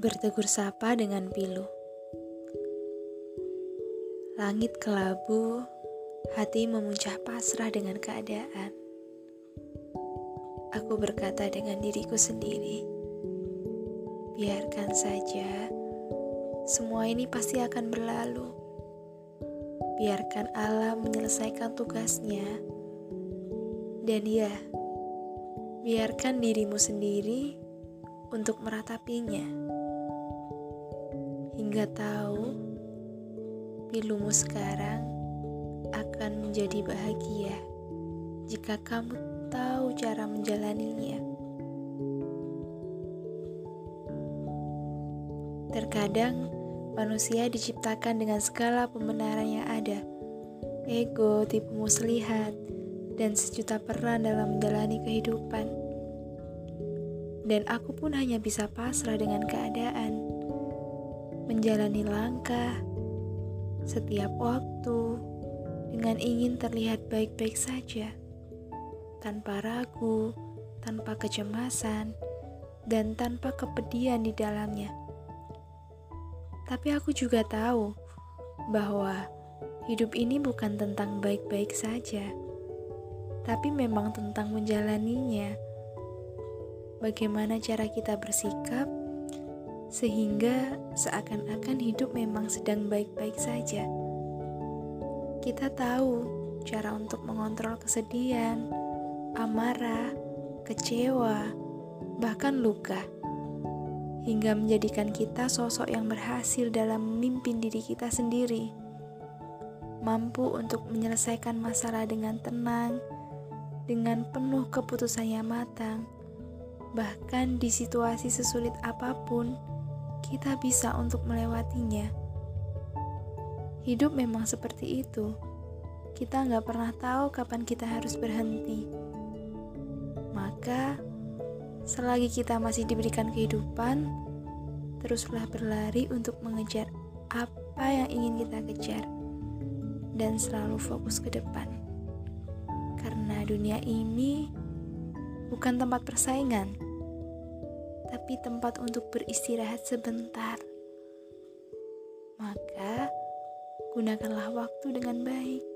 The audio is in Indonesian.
Bertegur sapa dengan pilu. Langit kelabu, hati memuncah pasrah dengan keadaan. Aku berkata dengan diriku sendiri, biarkan saja, semua ini pasti akan berlalu. Biarkan alam menyelesaikan tugasnya, dan ya, biarkan dirimu sendiri untuk meratapinya hingga tahu pilumu sekarang akan menjadi bahagia jika kamu tahu cara menjalaninya. Terkadang manusia diciptakan dengan segala pembenaran yang ada, ego, tipu muslihat, dan sejuta peran dalam menjalani kehidupan. Dan aku pun hanya bisa pasrah dengan keadaan menjalani langkah setiap waktu dengan ingin terlihat baik-baik saja, tanpa ragu, tanpa kecemasan, dan tanpa kepedihan di dalamnya. Tapi aku juga tahu bahwa hidup ini bukan tentang baik-baik saja, tapi memang tentang menjalaninya. Bagaimana cara kita bersikap sehingga seakan-akan hidup memang sedang baik-baik saja. Kita tahu cara untuk mengontrol kesedihan, amarah, kecewa, bahkan luka, hingga menjadikan kita sosok yang berhasil dalam memimpin diri kita sendiri, mampu untuk menyelesaikan masalah dengan tenang, dengan penuh keputusan yang matang, bahkan di situasi sesulit apa pun kita bisa untuk melewatinya. Hidup memang seperti itu. Kita nggak pernah tahu kapan kita harus berhenti. Maka, selagi kita masih diberikan kehidupan, teruslah berlari untuk mengejar apa yang ingin kita kejar dan selalu fokus ke depan. Karena dunia ini bukan tempat persaingan tapi tempat untuk beristirahat sebentar. Maka, gunakanlah waktu dengan baik.